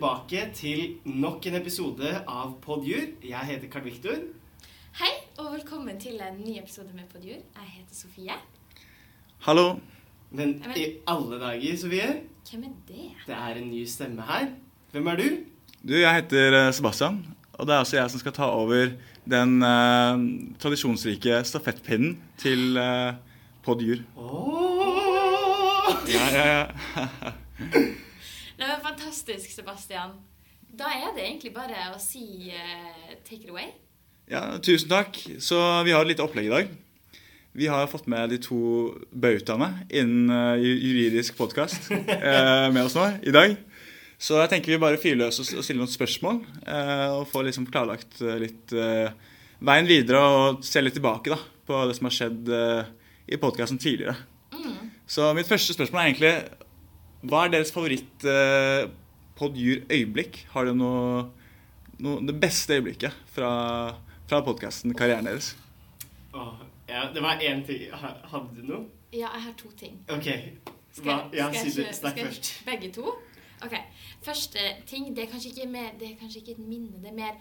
tilbake til nok en episode av Podjur. Jeg heter Karl Viktor. Hei, og velkommen til en ny episode med Podjur. Jeg heter Sofie. Hallo. Men i alle dager, Sofie, Hvem er det? det er en ny stemme her. Hvem er du? Du, jeg heter eh, Sebastian, og det er altså jeg som skal ta over den eh, tradisjonsrike stafettpinnen til eh, Podjur. Åh! Ja, ja, ja. Det var fantastisk, Sebastian. Da er det egentlig bare å si uh, take it away. ja, tusen takk. Så vi har et lite opplegg i dag. Vi har fått med de to bautaene innen eh, juridisk podkast med oss nå i dag. Så jeg tenker vi bare fyrer løs og og stiller noen spørsmål. eh, og får liksom klarlagt eh, litt eh, veien videre og se litt tilbake da, på det som har skjedd eh, i podkasten tidligere. Mm. Så mitt første spørsmål er egentlig Hva er deres favoritt eh, podjur-øyeblikk? Har dere noe, noe Det beste øyeblikket fra, fra podkasten, karrieren deres? Oh, ja, det var én ting. Hadde du noe? Ja, jeg har to ting. OK. Hva? Ja, skal si jeg det. Snakk først. Begge to? Ok. Første ting, det er kanskje ikke, mer, det er kanskje ikke et minne, det er mer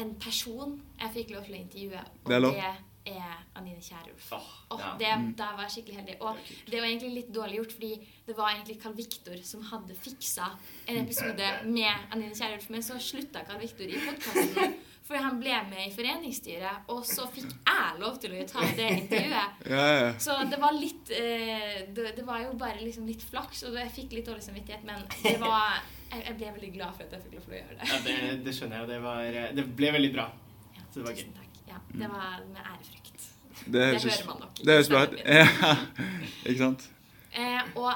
en person jeg fikk lov til å intervjue. Og Det er lov. det er Anine Kierulf. Oh, Og ja. det, Mm. Da var jeg skikkelig heldig. Og Det det var egentlig litt dårlig gjort, fordi det var egentlig Carl Victor som hadde fiksa en episode med Anine Kierulf, men så slutta Carl Victor i podkasten. For han ble med i foreningsstyret, og så fikk jeg lov til å ta det intervjuet. Ja, ja. Så det var litt eh, det, det var jo bare liksom litt flaks, og jeg fikk litt dårlig samvittighet, men det var jeg, jeg ble veldig glad for at jeg fikk lov til å gjøre det. Ja, det, det skjønner jeg. Det, var, eh, det ble veldig bra. Så det var takk. Ja, det var med ærefrykt. Det Det hører man nok. Det høres bra ut. Ja, ikke sant? Eh, og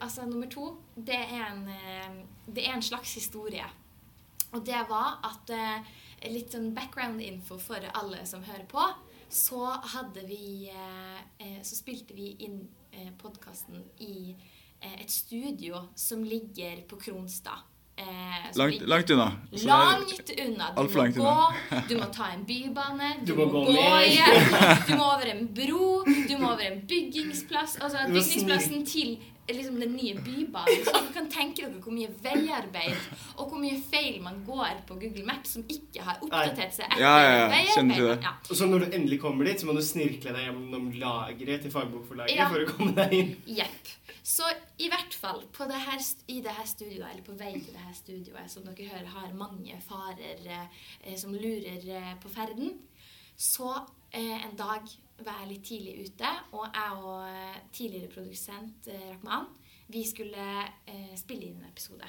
altså, nummer to, det er, en, eh, det er en slags historie. Og det var at eh, Litt sånn background info for alle som hører på. Så hadde vi eh, eh, Så spilte vi inn eh, podkasten i eh, et studio som ligger på Kronstad. Eh, Langt, langt unna. Så Langt unna. Du må langt gå, du må ta en bybane, du, Du må må, gå igjen, du må over en bro, du må over en byggingsplass. Altså Du bygningsplassen til liksom, den nye bybanen. Så dere kan tenke dere hvor mye veiarbeid og hvor mye feil man går på Google Maps som ikke har oppdatert seg etter Ja, ja, ja. Det. Ja. Og så når du endelig kommer dit, så må du snirkle deg gjennom lageret til fagbokforlaget Ja. for å komme deg inn. Jepp. Så i hvert fall det her, i det her studioet, eller på vei til det her studioet, som dere hører har mange farer eh, som lurer eh, på ferden, så eh, en dag var jeg litt tidlig ute, og jeg og eh, tidligere produsent eh, Rahman, vi skulle eh, spille inn en episode.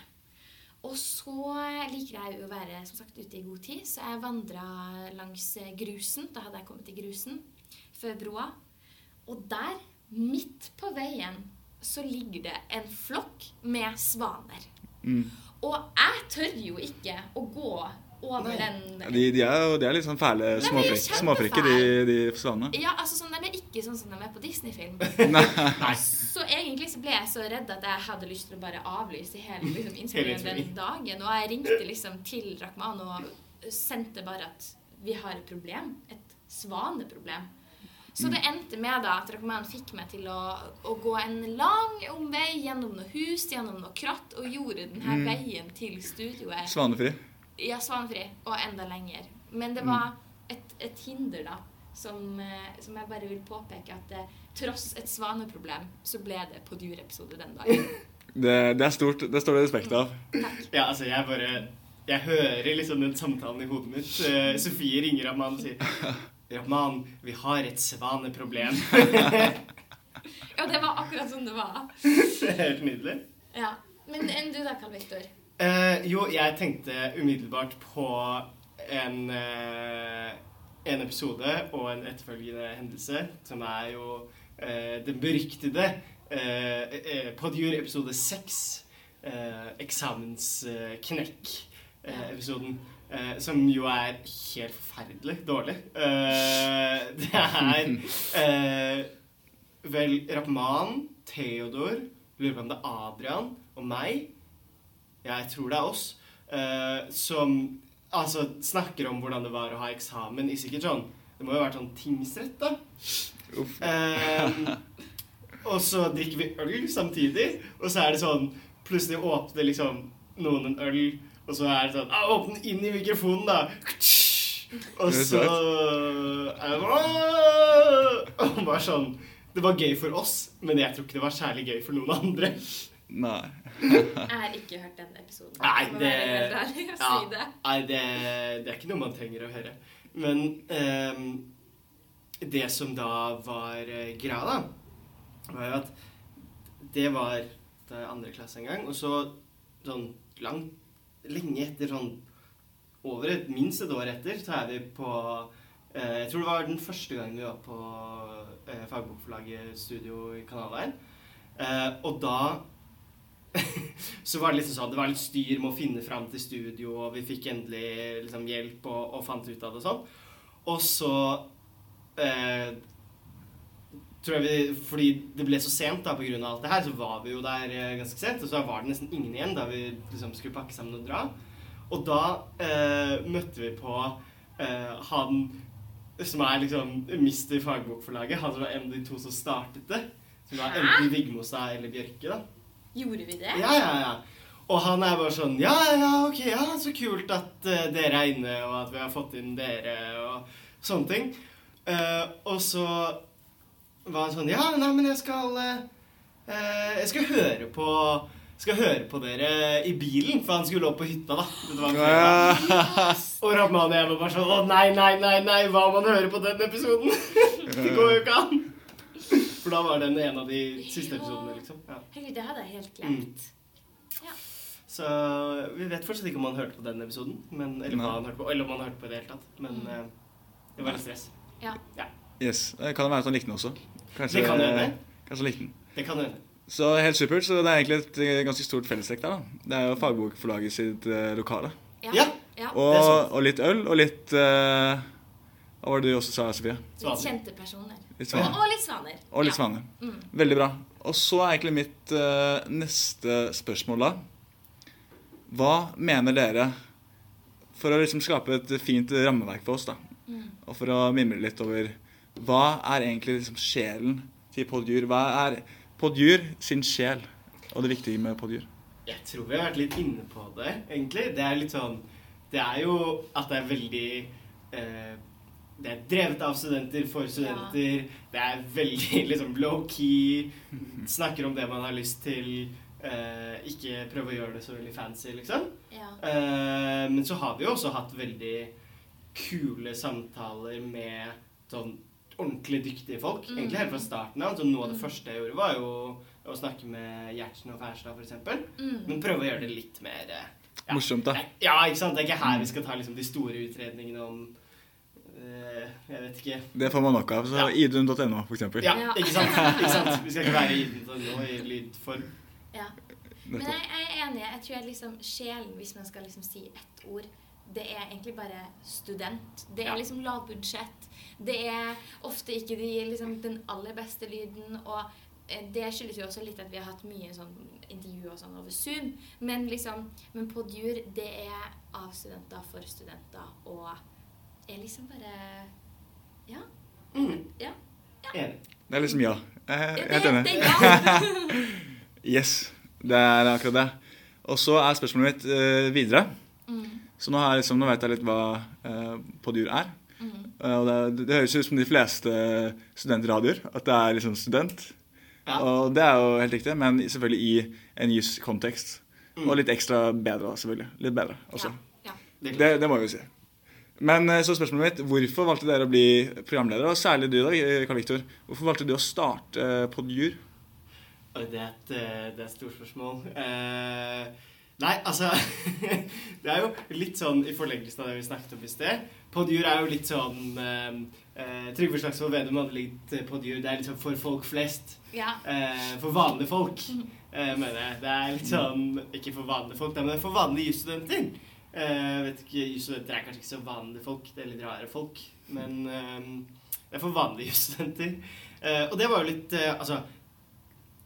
Og så liker jeg jo å være som sagt ute i god tid, så jeg vandra langs eh, grusen. Da hadde jeg kommet til grusen før broa. Og der, midt på veien, så ligger det en flokk med svaner. Mm. Og jeg tør jo ikke å gå over Nei. den De, de, er jo de er litt sånn fæle, småfrekke de, de svanene. Ja, altså sånn, De er ikke sånn som de er på Disney-film. Så egentlig så ble jeg så redd at jeg hadde lyst til å bare avlyse hele liksom, innspillingen den dagen. Og jeg ringte liksom til Rakhman og sendte bare at vi har et problem. Et svaneproblem. Så det endte med da at Rahman fikk meg til å, å gå en lang omvei gjennom noe hus, gjennom noe kratt, og gjorde denne Mm. veien til studioet Svanefri. ja, svanefri. og enda lenger. Men det var et, et hinder, da, som, eh, som jeg bare vil påpeke at det, tross et svaneproblem, så ble det på dyreepisode den dagen. Det, det er stort. Det står det respekt av. Ja, altså, jeg bare Jeg hører liksom den samtalen i hodet mitt. Eh, Sofie ringer av mannen og sier Rahman, vi har et svaneproblem. Ja, det var akkurat sånn det var. det er helt nydelig. Ja. Men enn du da, Karl Viktor? Eh, jo, jeg tenkte umiddelbart på en, eh, en episode og en etterfølgende hendelse, som er jo eh, den beryktede eh, eh, Podjur episode seks, eh, eksamensknekk-episoden. Eh, som jo er helt forferdelig dårlig. Eh, det er eh, vel Rahman, Theodor, lurer på om det er Adrian og meg jeg tror det er oss, eh, som altså, snakker om hvordan det var å ha eksamen i sikkert sånn Det må jo ha vært sånn tingsrett, da. Uff. Eh, og så drikker vi øl samtidig, og så er det sånn Plutselig åpner liksom noen en øl, og så er det sånn ah, Åpne inn i mikrofonen, da! Og Det så er det sånn Og bare sånn Det var gøy for oss, men jeg tror ikke det var særlig gøy for noen andre. Nei. Jeg har ikke hørt den episoden. Nei, det- og Ja. Nei, det, det er ikke noe man trenger å høre. Men um, det som da var eh, greia, da, var jo at det var da andre klasse en gang. Og så sånn langt Lenge etter, sånn over et, minst et år etter, så er vi på eh, Jeg tror det var den første gangen vi var på eh, Fagbokforlaget studio i Kanalveien. Eh, og da så var det liksom sånn, det var litt styr med å finne fram til studio, og vi fikk endelig liksom hjelp og, og fant ut av det sånn. Og så eh, tror jeg vi, Fordi det ble så sent da, av alt det her, så var vi jo der eh, ganske sent. Og så var det nesten ingen igjen da vi liksom skulle pakke sammen og dra. Og da eh, møtte vi på eh, han som er liksom mister fagbokforlaget. Han som var en av de to som startet det. Som var enten Vigmostad eller Bjørke, da. Gjorde vi det? Ja, ja, ja. Og han er bare sånn Ja, ja, ok, ja, så kult at uh, dere er inne, og at vi har fått inn dere, og sånne ting. Uh, og så var han sånn Ja, nei, men jeg skal eh, eh, Jeg skal høre på skal høre på dere i bilen, for han skulle opp på hytta, da. Ja. Og Rahman og jeg var bare sånn Å, nei, nei, nei, nei, hva om han hører på den episoden? det går jo ikke an. For da var den en av de siste episodene, liksom. Ja. Herregud, det hadde jeg helt glemt. Så vi vet fortsatt ikke om han hørte på den episoden, men, eller, hva han hørte på, eller om han hørte på i det hele tatt. Men eh, det var litt stress. Yes. Det kan være at han likte den også. Kanskje, Det kan hende. Kanskje han likte den. Det kan hende. Så helt supert. Så det er egentlig et eh, ganske stort fellestrekk der. da. Det er jo fagbokforlaget sitt eh, lokale. Ja. Ja. ja. Og, og litt øl, og litt eh, Hva var det du også sa, Sofie? Litt kjente personer. Litt svaner. og litt svaner. Og litt Ja. svaner. Mm. Veldig bra. Og så er egentlig mitt eh, neste spørsmål da Hva mener dere For å liksom skape et fint rammeverk for oss, da, Mm. og for å mimre litt over Hva er egentlig liksom sjelen til Podjur? Hva er Podjur sin sjel, og det viktige med Podjur? Jeg tror vi har vært litt inne på det, egentlig. Det er litt sånn Det er jo at det er veldig eh, Det er drevet av studenter for studenter. Det er veldig liksom low-key. Snakker om det man har lyst til. Eh, ikke prøve å gjøre det så veldig fancy, liksom. Ja. Eh, men så har vi jo også hatt veldig kule samtaler med sånn ordentlig dyktige folk. Mm. Egentlig helt fra starten av. Så noe av det Mm. første jeg gjorde, var jo å snakke med Gjertsen og Færstad, f.eks. Mm. Men prøve å gjøre det litt mer eh, ja. Morsomt, da. Ja, ikke sant? Det er ikke her vi skal ta liksom, de store utredningene om eh, Jeg vet ikke. Det får man nok av. Så Ja. idun.no, for eksempel. Ja, Ja. ikke sant? Ikke sant? Vi skal ikke være i den i lydform. Ja. Men jeg, jeg er enig. Jeg tror jeg liksom sjelen, hvis man skal liksom si ett ord, det er egentlig bare student. Det er Ja. liksom lavbudsjett. Det er ofte ikke de, liksom, den aller beste lyden. Og eh, det skyldes jo også litt at vi har hatt mye sånn intervju og sånn over Zoom. Men liksom, men Podjur, det er av studenter for studenter og er liksom bare Ja. Mm. Ja. ja. Det er liksom ja. Jeg er Det, helt enig. Yes, det er akkurat det. Og så er spørsmålet mitt uh, videre. Mm, Så nå, har jeg liksom, nå vet jeg litt hva eh, Podjur er. mm. Eh, og det, det høres ut som de fleste studentradioer, at det er liksom student. Ja. Og det er jo helt riktig, men selvfølgelig i en juskontekst. Mm. Og litt ekstra bedre, selvfølgelig. Litt bedre også. Ja. Det er Det, det må vi jo si. Men eh, så spørsmålet mitt, hvorfor valgte dere å bli programledere? Og særlig du, da, Karl Viktor. Hvorfor valgte du å starte uh, Podjur? Oi, det er et, eh, det er et stort spørsmål. Eh, nei, altså Det er jo litt sånn i forlengelsen av det vi snakket om i sted. Podjur er jo litt sånn eh, eh, Trygve Slagsvold Vedum hadde litt eh, Podjur. Det er litt sånn for folk flest. ja. Eh, for vanlige folk, eh, mener jeg. Det er litt sånn Ikke for vanlige folk, men for vanlige jusstudenter. Eh, vet ikke, Jusstudenter er kanskje ikke så vanlige folk. Det er litt rare folk. Men eh, det er for vanlige jusstudenter. Eh, og det var jo litt eh, Altså,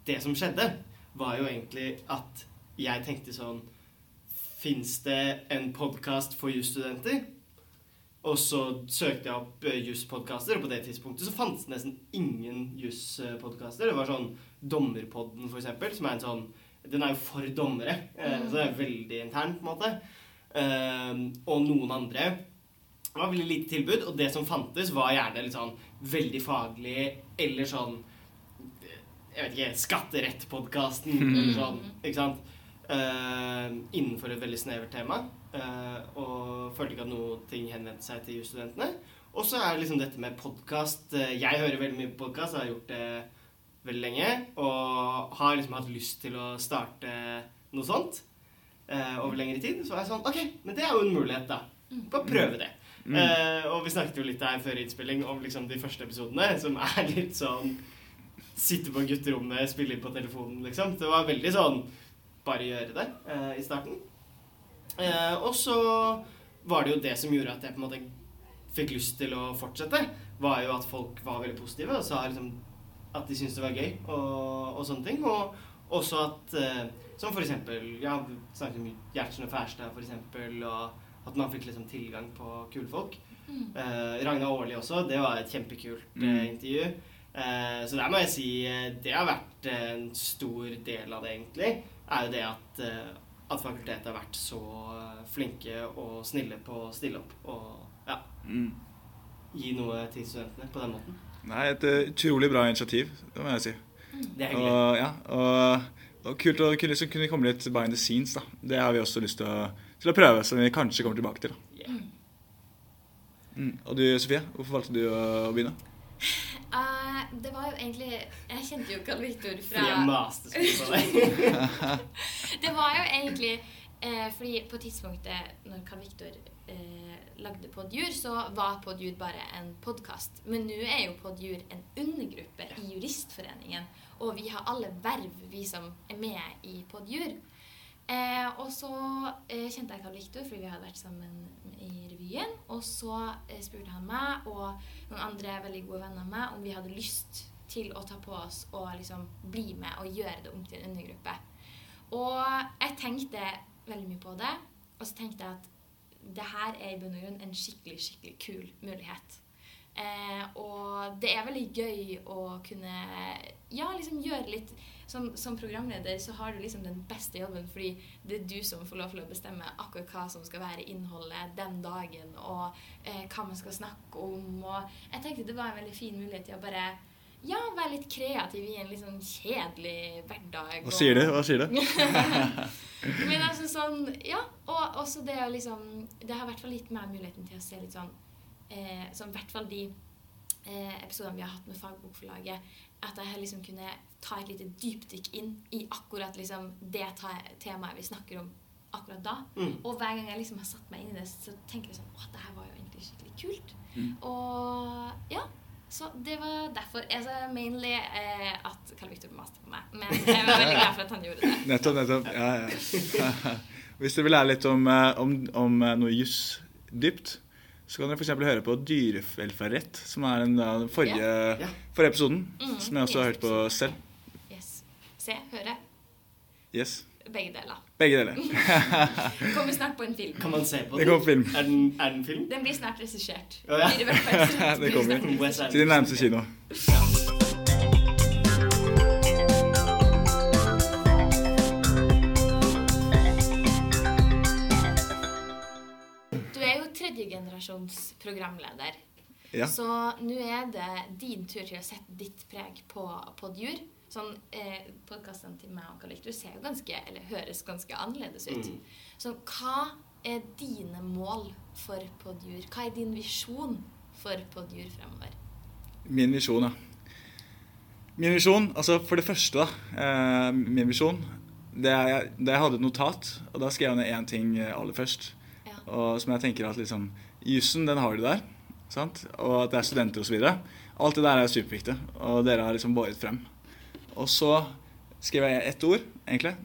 det som skjedde, var jo egentlig at jeg tenkte sånn Fins det en podkast for jusstudenter? Og så søkte jeg opp uh, jusspodkaster, og på det tidspunktet så fantes det nesten ingen jusspodkaster. Det var sånn Dommerpodden, for eksempel, som er en sånn Den er jo for dommere, mm. så det er veldig intern, på en måte. Eh, og noen andre det var veldig lite tilbud, og det som fantes, var gjerne litt sånn veldig faglig eller sånn Jeg vet ikke Skatterett-podkasten eller sånn. Ikke sant? Eh, innenfor et veldig snevert tema. eh, og følte ikke at noe ting henvendte seg til jusstudentene. Og så er det liksom dette med podkast. Jeg hører veldig mye på podkast, har gjort det veldig lenge. Og har liksom hatt lyst til å starte noe sånt eh, over lengre tid. Så var jeg sånn Ok, men det er jo en mulighet, da. Bare prøve det. Mm. Eh, og vi snakket jo litt her før innspilling om liksom de første episodene, som er litt sånn Sitte på gutterommet, spille inn på telefonen, liksom. Det var veldig sånn Bare gjøre det eh, i starten. Eh, og så var det jo det som gjorde at jeg på en måte fikk lyst til å fortsette, var jo at folk var veldig positive og sa liksom at de syntes det var gøy og, og sånne ting. Og også at eh, Som for eksempel Jeg har snakket om Gjertsen og Færstad, for eksempel, og at man fikk liksom tilgang på kule folk. Mm. Eh, Ragna Aarli også. Det var et kjempekult eh, Mm. intervju. Eh, så der må jeg si eh, det har vært en stor del av det, egentlig. Er jo det at, eh, at fakultetet har vært så eh, flinke og snille på å stille opp og ja, Mm. gi noe til studentene på den måten. Nei, et eh, utrolig bra initiativ, det må jeg si. Det er hyggelig. Og, ja, og, og kult å kunne, kunne komme litt behind the scenes, da. Det har vi også lyst til å, til å prøve, som vi kanskje kommer tilbake til. da. Yeah. Mm. Og du, Sofie, hvorfor valgte du å begynne? Eh, det var jo egentlig Jeg kjente jo Karl-Victor fra Fordi jeg maste på deg. Det var jo egentlig eh, fordi på tidspunktet når Karl-Victor eh, lagde Podjur, så var Podjur bare en podkast. Men nå er jo Podjur en undergruppe i Juristforeningen. Og vi har alle verv, vi som er med i Podjur. Eh, og så eh, kjente jeg Karl Viktor, fordi vi hadde vært sammen revyen. Og så eh, spurte han meg og noen andre veldig gode venner av meg om vi hadde lyst til å ta på oss og liksom bli med og gjøre det om til en undergruppe. Og jeg tenkte veldig mye på det, og så tenkte jeg at det her er i bunn og grunn en skikkelig, skikkelig kul mulighet. Eh, og det er veldig gøy å kunne ja, liksom gjøre litt som, som programleder så har du liksom den beste jobben, fordi det er du som får lov til å bestemme akkurat hva som skal være innholdet den dagen, og eh, hva man skal snakke om. Og jeg tenkte det var en veldig fin mulighet til å bare ja, være litt kreativ i en litt sånn kjedelig hverdag. Hva sier du? Hva sier du? Men altså sånn Ja, og også det å liksom Det har i hvert fall gitt meg muligheten til å se litt sånn eh, Sånn i hvert fall de eh, episodene vi har hatt med Fagbokforlaget, at jeg har liksom kunne ta et lite dypdykk inn i akkurat liksom det temaet vi snakker om akkurat da. Mm. Og hver gang jeg liksom har satt meg inn i det, så tenker jeg sånn Å, det her var jo egentlig skikkelig kult. Mm. Og ja. Så det var derfor altså, mainly eh, at Karl Victor maste på meg. Men jeg var veldig glad for at han gjorde det. Nettopp, nettopp. Ja, ja. Hvis dere vil lære litt om, eh, om, om eh, noe juss dypt, så kan dere f.eks. høre på Dyrevelferdsrett, som er den, forrige, yeah. forrige episoden, mm, som jeg også har hørt på selv. Se, høre. Yes. Begge deler. Begge deler. Kommer snart på en film. Kan man se på Det den? kommer film. Er den, er den film? Den blir snart regissert. Oh, ja. Det kommer. snart. Til din nærmeste kino. Du er jo tredjegenerasjons programleder. Ja. Så nå er det din tur til å sette ditt preg på Podjur. Sånn, eh, Podkastene til meg og Karl Viktor ser jo ganske, eller høres ganske annerledes ut. Mm. Så hva er dine mål for Podjur? Hva er din visjon for Podjur fremover? Min visjon, ja. Min visjon, altså for det første, da. Eh, min visjon det er, det jeg hadde et notat, og da skrev jeg ned én ting eh, aller først. Ja. Og som jeg tenker at liksom Jussen, den har du der. Sant? Og at det er studenter osv. Alt det der er superviktig, og dere har liksom båret frem. Og så skrev jeg ett ord, egentlig,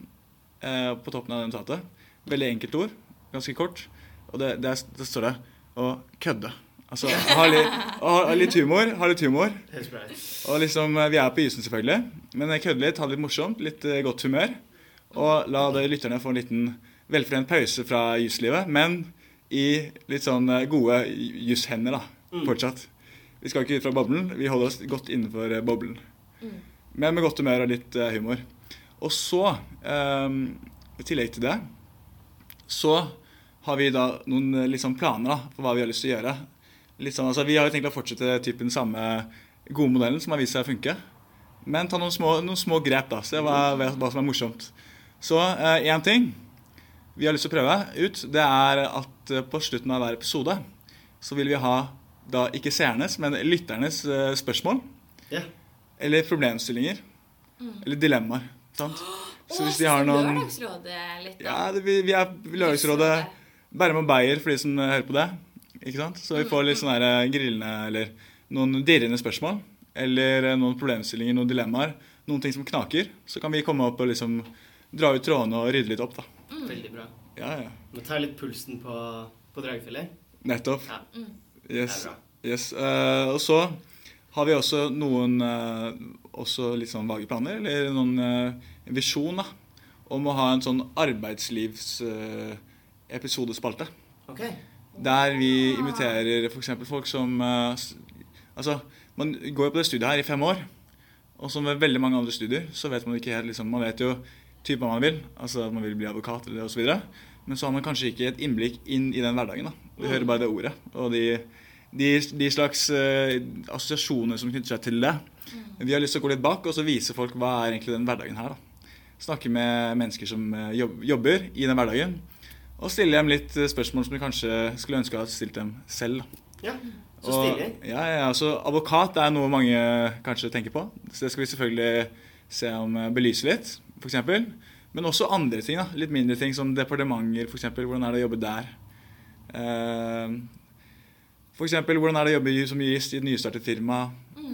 eh, på toppen av det notatet. Veldig enkelt ord, ganske kort. Og det, det, er, det står det å kødde. Altså ha litt, ha litt humor. Ha litt humor. Og liksom, eh, Vi er på isen, selvfølgelig, men kødde litt, ha det litt morsomt, litt eh, godt humør. Og la de lytterne få en liten velforent pause fra juslivet, men i litt sånn gode jushender, da, Mm. fortsatt. Vi skal ikke ut fra boblen, vi holder oss godt innenfor boblen. Men med godt humør og litt eh, humor. Og så, eh, i tillegg til det, så har vi da noen sånn planer da, for hva vi har lyst til å gjøre. Sånn, altså, vi har jo tenkt å fortsette typen samme gode modellen som har vist seg å funke. Men ta noen små, noen små grep, da. Se hva, hva som er morsomt. Så én eh, ting vi har lyst til å prøve ut, det er at eh, på slutten av hver episode så vil vi ha da ikke seernes, men lytternes eh, spørsmål. Ja. Eller problemstillinger. Eller dilemmaer. Sant? Så hvis de har noen Lørdagsrådet litt, da. Ja, det, vi, vi er Lørdagsrådet Bærum og Beyer for de som hører på det. Ikke sant? Så vi får litt sånne her eh, grillende eller noen dirrende spørsmål. Eller eh, noen problemstillinger, noen dilemmaer. Noen ting som knaker. Så kan vi komme opp og liksom dra ut trådene og rydde litt opp, da. Veldig bra. Ja, ja. Må ta litt pulsen på, på Dragefjellet. Nettopp. Ja. Yes. Det er bra. yes. Uh, og så har vi også noen eh, også litt sånn vage planer, eller noen uh, visjon da, om å ha en sånn arbeidslivsepisodespalte. Okay. Der vi inviterer f.eks. folk som eh, Altså, man går jo på det studiet her i fem år. Og som ved veldig mange andre studier, så vet man ikke helt liksom, Man vet jo typen man vil. Altså at man vil bli advokat eller osv. Men så har man kanskje ikke et innblikk inn i den hverdagen. da. Vi hører bare det ordet. Og de, de, de slags uh, assosiasjoner som knytter seg til det. Vi har lyst til å gå litt bak og så vise folk hva er egentlig den hverdagen her. da. Snakke med mennesker som eh, jobber i den hverdagen. Og stille dem litt eh, spørsmål som de kanskje skulle ønske å ha stilt dem selv. da. Ja, så Og- stilig. Ja, ja, altså Advokat er noe mange kanskje tenker på. Så det skal vi selvfølgelig se om eh, belyse litt, f.eks. Men også andre ting. da, Litt mindre ting som departementer, f.eks. Hvordan er det å jobbe der? Eh, for eksempel, hvordan er det å jobbe som jurist i et nystartet firma?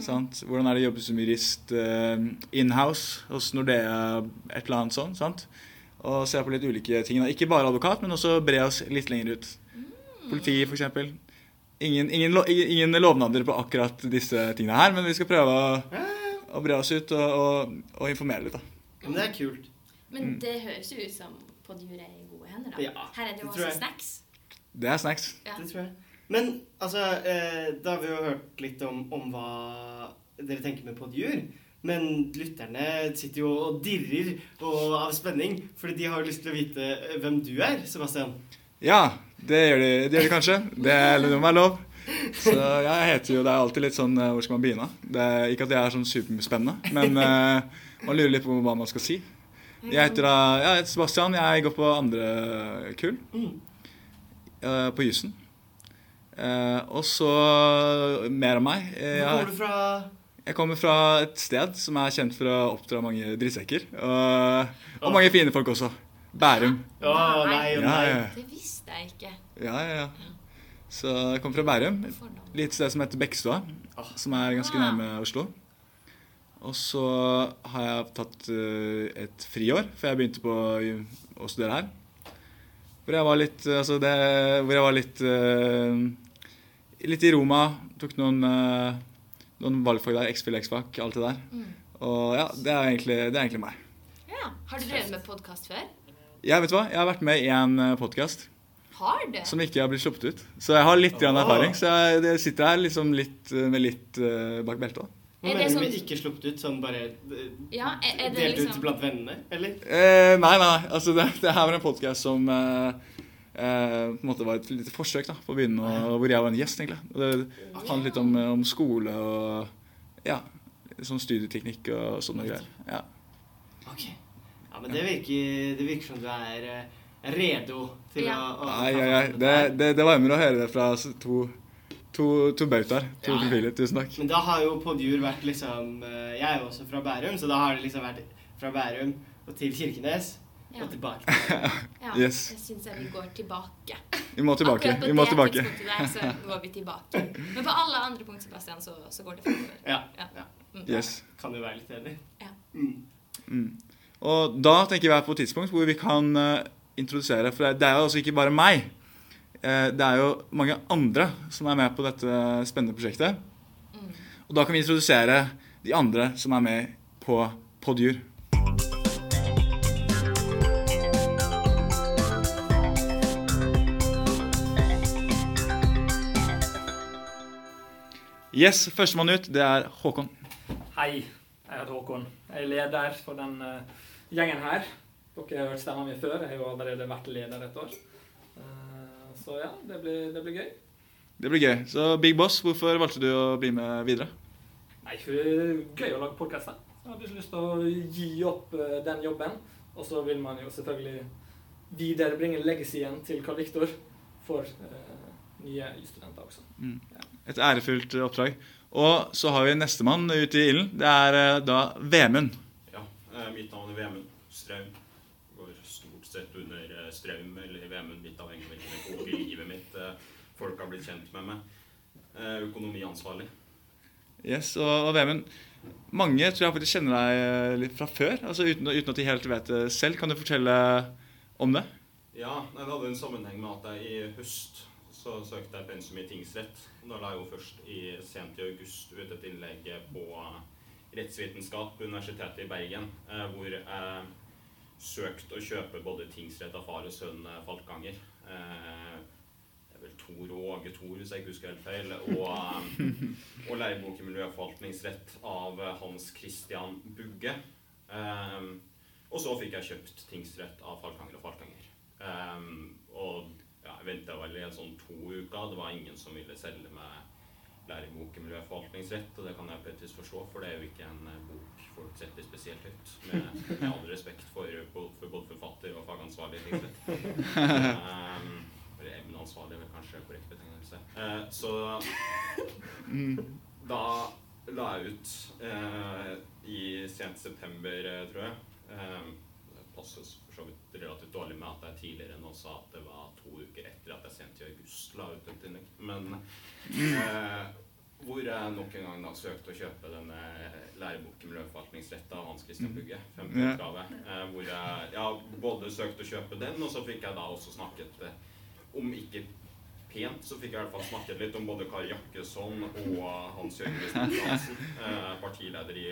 Sant? Hvordan er det å jobbe som jurist uh, inhouse hos Nordea, et eller annet sånt? sant? Og se på litt ulike ting. da. Ikke bare advokat, men også bre oss litt lenger ut. Politi, f.eks. Ingen, ingen, lo- ingen ingen lovnader på akkurat disse tingene her, men vi skal prøve å, å bre oss ut og, og, og informere litt. da. Ja, men det er kult. Men det høres jo ut som Podjure er i gode hender, da. Ja, Her er det jo også snacks. Det er snacks. Ja. Det tror jeg. Men altså, eh, da har vi jo hørt litt om, om hva dere tenker med Podjur. Men lytterne sitter jo og dirrer og av spenning, fordi de har lyst til å vite eh, hvem du er, Sebastian. Ja, det gjør de, det gjør de kanskje. Det, er- meg lov. Så jeg heter jo Det er alltid litt sånn eh, Hvor skal man begynne? Det er, ikke at jeg er sånn superspennende, men eh, man lurer litt på hva man skal si. Jeg heter da jeg heter Sebastian. Jeg går på andre kull Mm. eh, på jussen. Eh, og så mer om meg. Eh, Hvor kommer du fra? jeg kommer fra et sted som er kjent for å oppdra mange drittsekker. Og, og mange fine folk også. Bærum. Å nei og Ja, nei. ja, Det visste jeg ikke. ja, ja, ja. Så jeg kommer fra Bærum. Et Lite sted som heter Bekkstua, Ah. som er ganske Ah. nærme Oslo. Og så har jeg tatt eh, et friår før jeg begynte på å studere her. Hvor jeg var litt Altså det Hvor jeg var litt Litt i Roma. Tok noen, eh, noen valgfag der. X-FIL, X-FAC, alt det der. Mm. Og ja, det er egentlig, det er egentlig meg. Ja. Har du drevet med podkast før? Ja, vet du hva? Jeg har vært med i en podkast Har du? som ikke har blitt sluppet ut. Så jeg har litt grann erfaring. Så jeg, jeg sitter her liksom litt, eh, med litt uh, bak beltet. Hva Er mener du med ikke sluppet ut? Sånn bare eh, Ja, er, er det delt ut liksom blant vennene, eller? Eh, nei, nei. Altså, det, det her var en podkast som eh, eh, på en måte var et lite forsøk da, på å begynne, og, hvor jeg var en gjest, egentlig. Og det handlet litt om, om skole og ja, sånn studieteknikk og sånne greier. Ja. Ok. Ja, men det virker, det virker som du er eh, redo til Ja. å, å Nei, ja, på Det, det, det varmer å høre det fra to, to, to bautaer. To Ja. profiler. Tusen takk. Men da har jo Podjur vært liksom eh, Jeg er jo også fra Bærum, så da har det liksom vært fra Bærum og til Kirkenes Ja. og tilbake. Ja, Yes. jeg syns jeg vi går tilbake. Vi må tilbake. Akkurat på Vi må det tilbake. tidspunktet der, så går vi tilbake. Men på alle andre punkt, Sebastian, så, så går det fremover. Ja. Ja. ja. Mm. Yes. Kan jo være litt enig. Ja. Mm. Mm. Og da tenker vi er på et tidspunkt hvor vi kan uh, introdusere For det er jo altså ikke bare meg. Uh, det er jo mange andre som er med på dette spennende prosjektet. Mm. Og da kan vi introdusere de andre som er med på Podjur. Yes, Førstemann ut, det er Håkon. Hei, jeg heter Håkon. Jeg er leder for den uh, gjengen her. Dere har hørt stemmen min før. Jeg har jo allerede vært leder et år. Uh, Så ja, det blir, det blir gøy. Det blir gøy. Så Big Boss, hvorfor valgte du å bli med videre? Nei, for det er gøy å lage podkast. Jeg har ikke lyst til å gi opp eh, den jobben. Og så vil man jo selvfølgelig viderebringe legacyen til Carl Viktor for uh, nye studenter også. Mm. Et ærefullt oppdrag. Og så har vi nestemann ute i ilden. Det er eh, da Vemund. Ja, eh, mitt navn er Vemund Straum. Går stort sett under Strøm, Straum eller Vemund, litt avhengig av hvilken epok i livet mitt eh, folk har blitt kjent med meg. Eh, Økonomiansvarlig. Yes, og, og Vemund, mange tror jeg faktisk kjenner deg eh, litt fra før, altså uten, uten at de helt vet det selv. Kan du fortelle om det? Ja, det hadde en sammenheng med at jeg i høst så søkte jeg pensum i tingsrett. Da la jeg jo først i sent i august ut et innlegg på rettsvitenskap på Universitetet i Bergen, eh, hvor jeg søkte å kjøpe både tingsrett av far og sønn eh, Falkanger. Eh, det er vel Tor Åge Tor, hvis jeg ikke husker helt feil. Og, og lærebok miljøforvaltningsrett av Hans Christian Bugge. Og så fikk jeg kjøpt tingsrett av Falkanger og Falkanger. Og venta vel i en sånn to uker. Det var ingen som ville selge meg lærebok i miljøforvaltningsrett, og det kan jeg på et vis forstå, for det er jo ikke en eh, bok folk setter spesielt høyt. Med, med all respekt for, for både forfatter og fagansvarlig. liksom. Um, eller emneansvarlig er kanskje korrekt betegnelse. Uh, så da la jeg ut uh, i sent september, tror jeg. Eh, det passes for så vidt relativt dårlig med at jeg tidligere nå sa at det var to uker etter at jeg sendte i august la ut et innlegg. Men eh, hvor jeg nok en gang da søkte å kjøpe denne læreboken Miljøforvaltningsrett av Hans Christian Bugge. 50 utgave. Eh, hvor jeg ja, både søkte å kjøpe den, og så fikk jeg da også snakket eh, om ikke pent, så fikk jeg i hvert fall snakket litt om både Kari Jakkesson og Hans Jørgen Kristiansen, eh, partileder i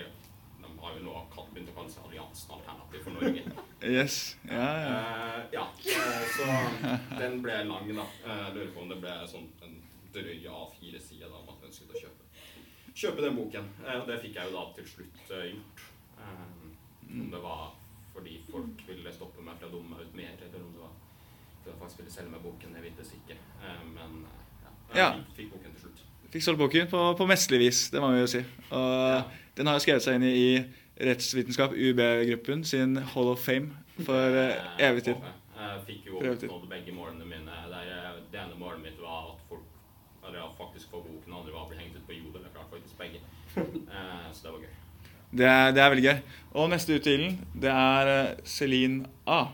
har jo nå kalt- begynt Alliansen Alternativ for Norge. Yes. Ja, ja. Uh, ja, eh, så den ble lang, da. Uh, lurer på om det ble sånn en drøy A4-side da, jeg ønsket å kjøpe, kjøpe den boken. Og det fikk jeg jo da til slutt gjort. Om det var fordi folk ville stoppe meg fra å dumme meg ut mer, eller om det var fordi jeg faktisk ville selge meg boken, jeg vites ikke. Men ja, jeg fikk boken til slutt. Fikk solgt boken på, på mesterlig vis, det må vi jo si. Og Ja. den har jo skrevet seg inn i, i rettsvitenskap, UB-gruppen, sin Hall of Fame for Eh, evig tid. jeg. Fikk jo oppnådd begge målene mine. Der, eh, det ene målet mitt var at folk eller ja, faktisk få boken, andre var å bli hengt ut på jodel. Jeg klarte faktisk begge. Uh, så det var gøy. Det er, det er veldig gøy. Og neste ut det er Celine A.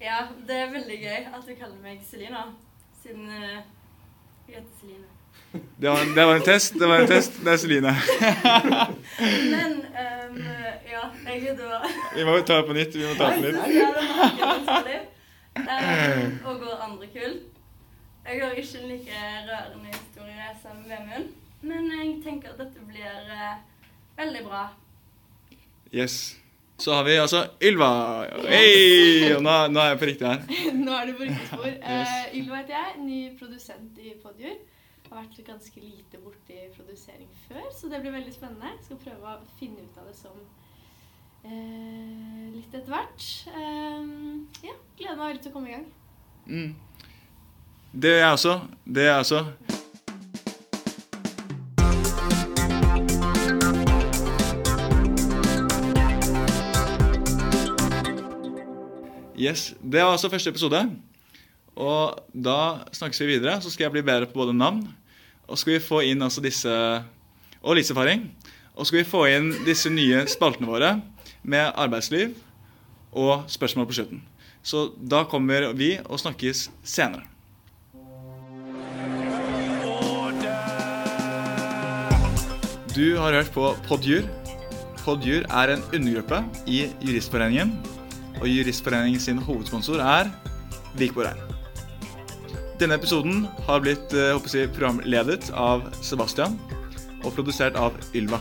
Ja, det er veldig gøy at du kaller meg Selina, siden uh, jeg heter Celine. Det var, det var en test. Det var en test. Det er Celine. Men um, ja, jeg det var Vi må ta det på nytt. Vi må ta det på nytt. ehm, og går andre kull. Jeg har ikke en like rørende historie som Vemund, men jeg tenker at dette blir uh, veldig bra. Yes. Så har vi altså Ylva. Og nå, nå er jeg på riktig her. Nå er du på riktig spor. Eh, Ylva heter jeg, ny produsent i Podjur. Har vært ganske lite borti produsering før, så det blir veldig spennende. Jeg Skal prøve å finne ut av det som eh, litt etter hvert. Eh, ja, gleder meg veldig til å komme i gang. Mm. Det gjør jeg også. Det gjør jeg også. Yes, Det var altså første episode. Og da snakkes vi videre. Så skal jeg bli bedre på både navn og skal vi få inn altså disse og livserfaring. Og skal vi få inn disse nye spaltene våre med arbeidsliv og spørsmål på slutten. Så da kommer vi og snakkes senere. Du har hørt på Podjur. Podjur er en undergruppe i Juristforeningen. Og Juristforeningen sin hovedsponsor er Vikborg Rein. Denne episoden har blitt eh, jeg, programledet av Sebastian og produsert av Ylva.